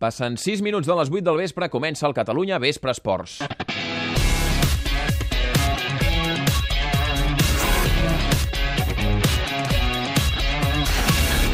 Passen 6 minuts de les 8 del vespre, comença el Catalunya Vespre Esports.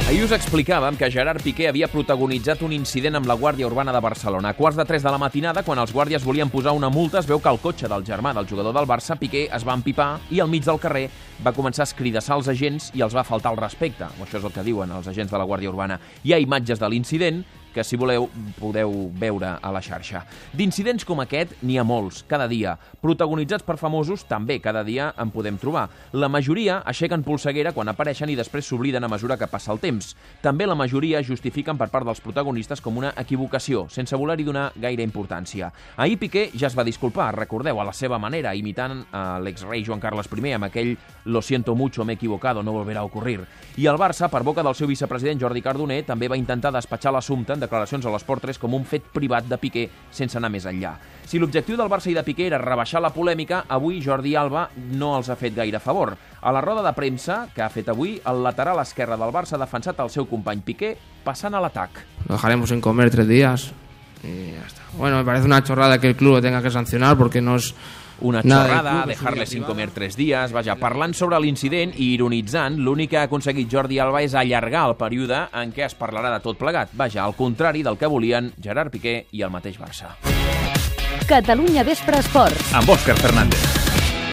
Ahir us explicàvem que Gerard Piqué havia protagonitzat un incident amb la Guàrdia Urbana de Barcelona. A quarts de 3 de la matinada, quan els guàrdies volien posar una multa, es veu que el cotxe del germà del jugador del Barça, Piqué, es va empipar i al mig del carrer va començar a escridassar els agents i els va faltar el respecte. Això és el que diuen els agents de la Guàrdia Urbana. Hi ha imatges de l'incident que si voleu podeu veure a la xarxa. D'incidents com aquest n'hi ha molts, cada dia. Protagonitzats per famosos també cada dia en podem trobar. La majoria aixequen polseguera quan apareixen i després s'obliden a mesura que passa el temps. També la majoria justifiquen per part dels protagonistes com una equivocació, sense voler-hi donar gaire importància. Ahir Piqué ja es va disculpar, recordeu, a la seva manera, imitant a l'exrei Joan Carles I amb aquell «Lo siento mucho, me he equivocado, no volverá a ocurrir». I el Barça, per boca del seu vicepresident Jordi Cardoner, també va intentar despatxar l'assumpte en declaracions a l'Esport 3 com un fet privat de Piqué sense anar més enllà. Si l'objectiu del Barça i de Piqué era rebaixar la polèmica, avui Jordi Alba no els ha fet gaire favor. A la roda de premsa que ha fet avui, el lateral esquerre del Barça ha defensat el seu company Piqué passant a l'atac. Lo dejaremos sin comer tres días y ya está. Bueno, me parece una chorrada que el club lo tenga que sancionar porque no es una Nada de xorrada, club, dejarle es sin comer tres dies, vaja, parlant sobre l'incident i ironitzant, l'únic que ha aconseguit Jordi Alba és allargar el període en què es parlarà de tot plegat. Vaja, al contrari del que volien Gerard Piqué i el mateix Barça. Catalunya Vespre Esports. amb Òscar Fernández.